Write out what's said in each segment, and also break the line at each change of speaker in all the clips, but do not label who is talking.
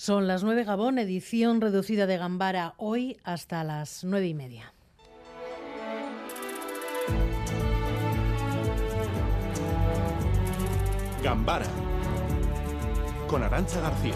Son las 9 Gabón, edición reducida de Gambara, hoy hasta las nueve y media.
Gambara con Arancha García.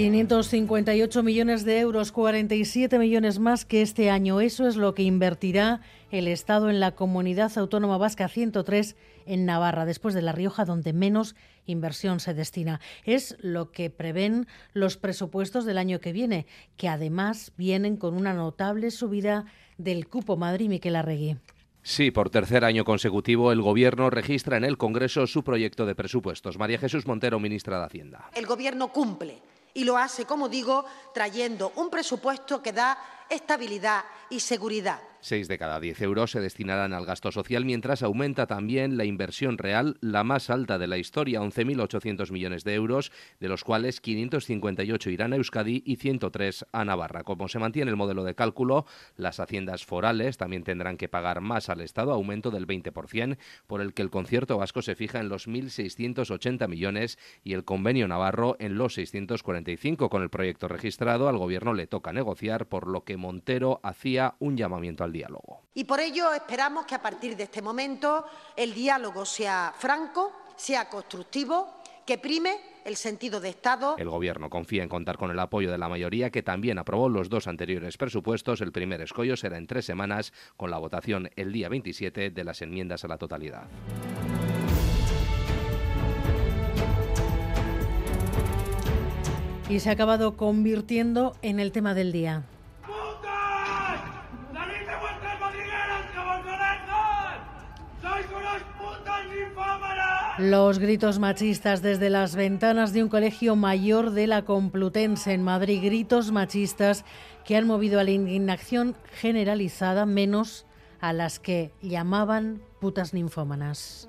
558 millones de euros, 47 millones más que este año. Eso es lo que invertirá el Estado en la comunidad autónoma vasca 103 en Navarra, después de La Rioja, donde menos inversión se destina. Es lo que prevén los presupuestos del año que viene, que además vienen con una notable subida del cupo Madrid Miquel Arregui.
Sí, por tercer año consecutivo el Gobierno registra en el Congreso su proyecto de presupuestos. María Jesús Montero, ministra de Hacienda.
El Gobierno cumple y lo hace, como digo, trayendo un presupuesto que da estabilidad y seguridad.
Seis de cada diez euros se destinarán al gasto social, mientras aumenta también la inversión real, la más alta de la historia, 11.800 millones de euros, de los cuales 558 irán a Euskadi y 103 a Navarra. Como se mantiene el modelo de cálculo, las haciendas forales también tendrán que pagar más al Estado, aumento del 20%, por el que el concierto vasco se fija en los 1.680 millones y el convenio navarro en los 645. Con el proyecto registrado, al Gobierno le toca negociar, por lo que Montero hacía un llamamiento al diálogo.
Y por ello esperamos que a partir de este momento el diálogo sea franco, sea constructivo, que prime el sentido de Estado.
El Gobierno confía en contar con el apoyo de la mayoría que también aprobó los dos anteriores presupuestos. El primer escollo será en tres semanas con la votación el día 27 de las enmiendas a la totalidad.
Y se ha acabado convirtiendo en el tema del día. Los gritos machistas desde las ventanas de un colegio mayor de la Complutense en Madrid, gritos machistas que han movido a la indignación generalizada, menos a las que llamaban putas ninfómanas.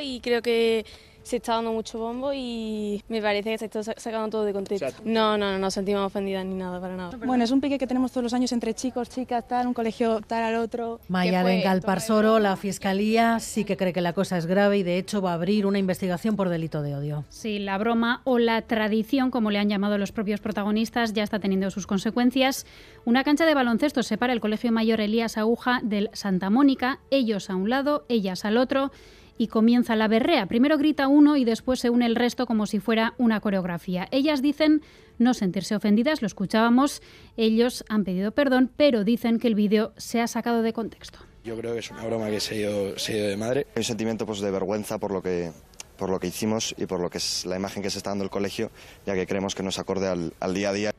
Y creo que se está dando mucho bombo y me parece que se está sacando todo de contexto. No, no, no nos sentimos ofendidas ni nada, para nada.
Bueno, es un pique que tenemos todos los años entre chicos, chicas, tal, un colegio tal al otro.
Maya Galparsoro, la Fiscalía sí que cree que la cosa es grave y de hecho va a abrir una investigación por delito de odio.
Sí, la broma o la tradición, como le han llamado los propios protagonistas, ya está teniendo sus consecuencias. Una cancha de baloncesto separa el Colegio Mayor Elías Aguja del Santa Mónica, ellos a un lado, ellas al otro y comienza la berrea. Primero grita uno y después se une el resto como si fuera una coreografía. Ellas dicen no sentirse ofendidas, lo escuchábamos, ellos han pedido perdón, pero dicen que el vídeo se ha sacado de contexto.
Yo creo que es una broma que se ha ido, de madre.
Hay un sentimiento pues, de vergüenza por lo que por lo que hicimos y por lo que es la imagen que se está dando el colegio, ya que creemos que no se acorde al, al día a día.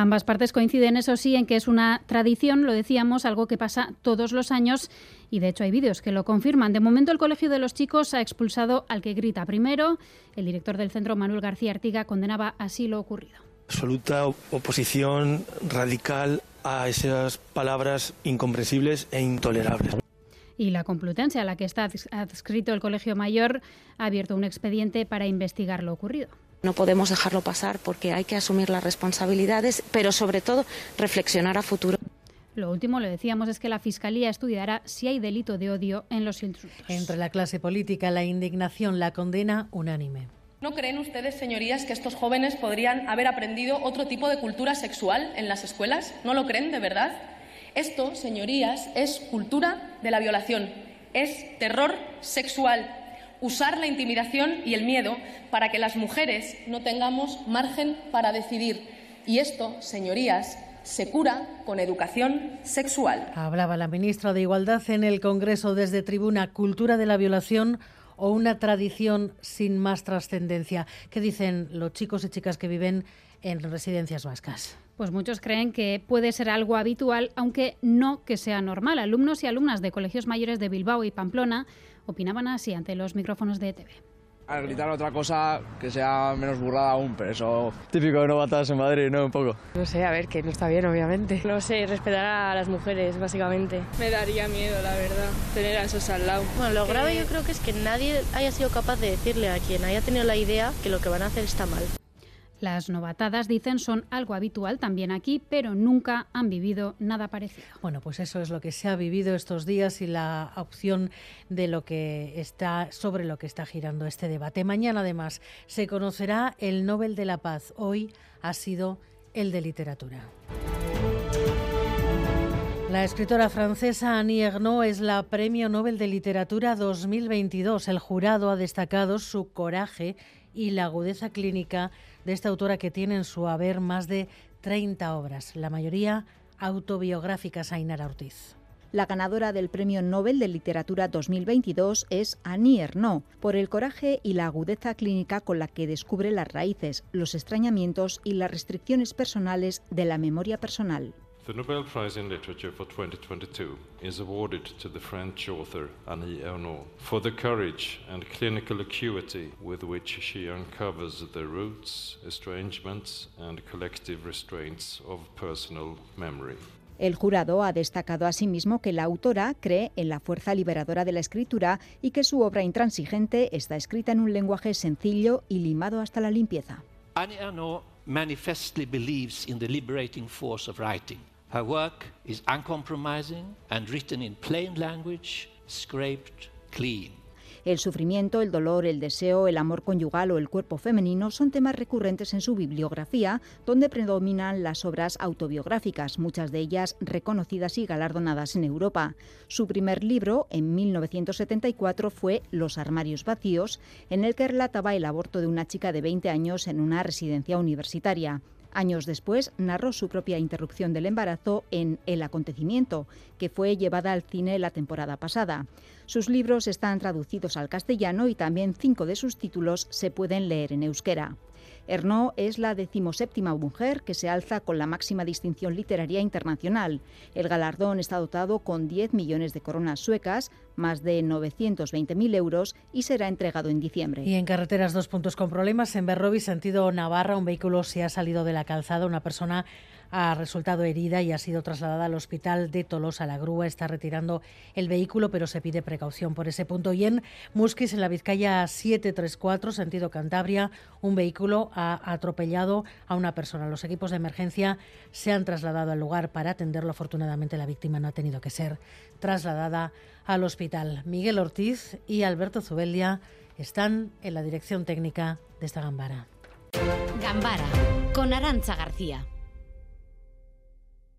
Ambas partes coinciden, eso sí, en que es una tradición, lo decíamos, algo que pasa todos los años y de hecho hay vídeos que lo confirman. De momento el Colegio de los Chicos ha expulsado al que grita primero. El director del centro, Manuel García Artiga, condenaba así lo ocurrido.
Absoluta oposición radical a esas palabras incomprensibles e intolerables.
Y la Complutense, a la que está adscrito el Colegio Mayor, ha abierto un expediente para investigar lo ocurrido.
No podemos dejarlo pasar porque hay que asumir las responsabilidades, pero sobre todo reflexionar a futuro.
Lo último, lo decíamos, es que la Fiscalía estudiará si hay delito de odio en los insultos.
Entre la clase política, la indignación, la condena unánime.
¿No creen ustedes, señorías, que estos jóvenes podrían haber aprendido otro tipo de cultura sexual en las escuelas? ¿No lo creen, de verdad? Esto, señorías, es cultura de la violación, es terror sexual, usar la intimidación y el miedo para que las mujeres no tengamos margen para decidir. Y esto, señorías, se cura con educación sexual.
Hablaba la ministra de Igualdad en el Congreso desde tribuna Cultura de la Violación o una tradición sin más trascendencia. ¿Qué dicen los chicos y chicas que viven en residencias vascas?
Pues muchos creen que puede ser algo habitual, aunque no que sea normal. Alumnos y alumnas de colegios mayores de Bilbao y Pamplona opinaban así ante los micrófonos de ETV.
Al gritar otra cosa que sea menos burlada aún, pero eso...
Típico de novatas en Madrid, ¿no? Un poco.
No sé, a ver, que no está bien, obviamente.
No sé, respetar a las mujeres, básicamente.
Me daría miedo, la verdad, tener a esos al lado.
Bueno, lo grave yo creo que es que nadie haya sido capaz de decirle a quien haya tenido la idea que lo que van a hacer está mal.
Las novatadas, dicen, son algo habitual también aquí, pero nunca han vivido nada parecido.
Bueno, pues eso es lo que se ha vivido estos días y la opción de lo que está sobre lo que está girando este debate. Mañana, además, se conocerá el Nobel de la Paz. Hoy ha sido el de literatura. La escritora francesa Annie Ernaux es la Premio Nobel de Literatura 2022. El jurado ha destacado su coraje y la agudeza clínica de esta autora que tiene en su haber más de 30 obras, la mayoría autobiográficas, Ainara Ortiz.
La ganadora del Premio Nobel de Literatura 2022 es Annie Ernaux, por el coraje y la agudeza clínica con la que descubre las raíces, los extrañamientos y las restricciones personales de la memoria personal.
The Nobel Prize in Literature for 2022 is awarded to the French author Annie Ernaux for the courage and clinical acuity with which she uncovers the roots, estrangements, and collective restraints of personal memory.
El jurado ha destacado asimismo que la autora cree en la fuerza liberadora de la escritura y que su obra intransigente está escrita en un lenguaje sencillo y limado hasta la limpieza.
Annie Ernaux manifestly believes in the liberating force of writing. Her work is uncompromising and written in plain language, scraped clean.
El sufrimiento, el dolor, el deseo, el amor conyugal o el cuerpo femenino son temas recurrentes en su bibliografía, donde predominan las obras autobiográficas, muchas de ellas reconocidas y galardonadas en Europa. Su primer libro, en 1974, fue Los armarios vacíos, en el que relataba el aborto de una chica de 20 años en una residencia universitaria. Años después narró su propia interrupción del embarazo en El acontecimiento, que fue llevada al cine la temporada pasada. Sus libros están traducidos al castellano y también cinco de sus títulos se pueden leer en euskera. Ernaux es la decimoséptima mujer que se alza con la máxima distinción literaria internacional. El galardón está dotado con 10 millones de coronas suecas, más de 920.000 euros y será entregado en diciembre.
Y en carreteras, dos puntos con problemas. En Berrobi, sentido Navarra, un vehículo se ha salido de la calzada. Una persona ha resultado herida y ha sido trasladada al hospital de Tolosa. La grúa está retirando el vehículo, pero se pide precaución por ese punto. Y en Musquis, en la Vizcaya 734, sentido Cantabria, un vehículo ha atropellado a una persona. Los equipos de emergencia se han trasladado al lugar para atenderlo. Afortunadamente, la víctima no ha tenido que ser trasladada al hospital. Miguel Ortiz y Alberto Zubeldia están en la dirección técnica de esta Gambara.
Gambara, con Arancha García.